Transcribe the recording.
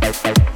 Bye.